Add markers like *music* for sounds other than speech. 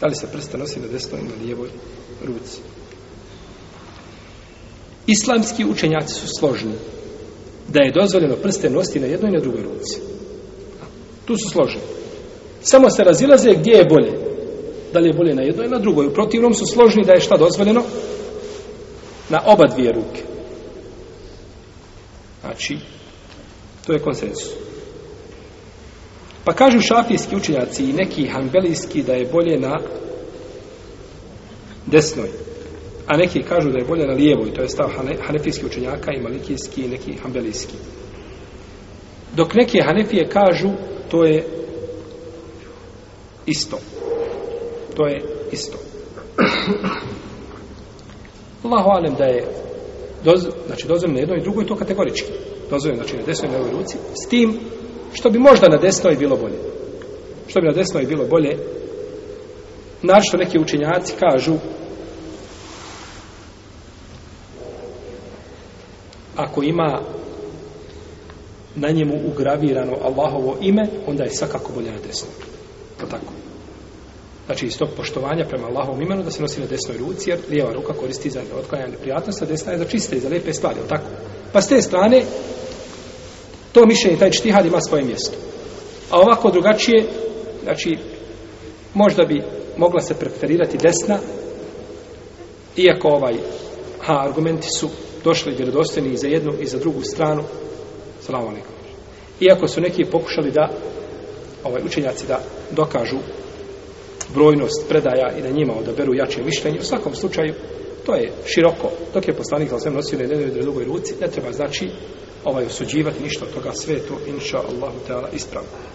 Da li se prste nosi na desnoj ili na lijevoj ruci? Islamski učenjaci su složni da je dozvoljeno prste nositi na jednoj i na drugoj ruci. Tu su složni. Samo se razilaze gdje je bolje. Da li je bolje na jednoj ili na drugoj. U protivnom su složni da je šta dozvoljeno? Na oba dvije ruke. Znači, to je konsensus. Pa kažu šafijski učenjaci i neki hanbelijski da je bolje na desnoj. A neki kažu da je bolje na lijevoj. To je stav hanefijski učenjaka i malikijski i neki hanbelijski. Dok neke hanefije kažu to je isto. To je isto. *clears throat* Allahu alem da je doz, znači dozvoljeno jedno i drugo i to kategorički. Dozvoljeno znači na desnoj i ruci. S tim što bi možda na desnoj bilo bolje. Što bi na desnoj bilo bolje, našto neki učinjaci kažu, ako ima na njemu ugravirano Allahovo ime, onda je svakako bolje na desnoj. To pa tako. Znači, iz tog poštovanja prema Allahovom imenu da se nosi na desnoj ruci, jer lijeva ruka koristi za neotklanjanje prijatnosti, a desna je za čiste i za lepe stvari, tako? Pa s te strane, To mišljenje, taj čtihad ima svoje mjesto. A ovako drugačije, znači, možda bi mogla se preferirati desna, iako ovaj, ha, argumenti su došli vjerodostojni i za jednu i za drugu stranu, salamu alaikum. Iako su neki pokušali da, ovaj, učenjaci da dokažu brojnost predaja i da njima odaberu jače mišljenje, u svakom slučaju, To je široko. Dok je poslanik sam nosio na jednoj ili drugoj ruci, ne treba znači ovaj osuđivati ništa od toga sve to, inša Allahu Teala, ispravno.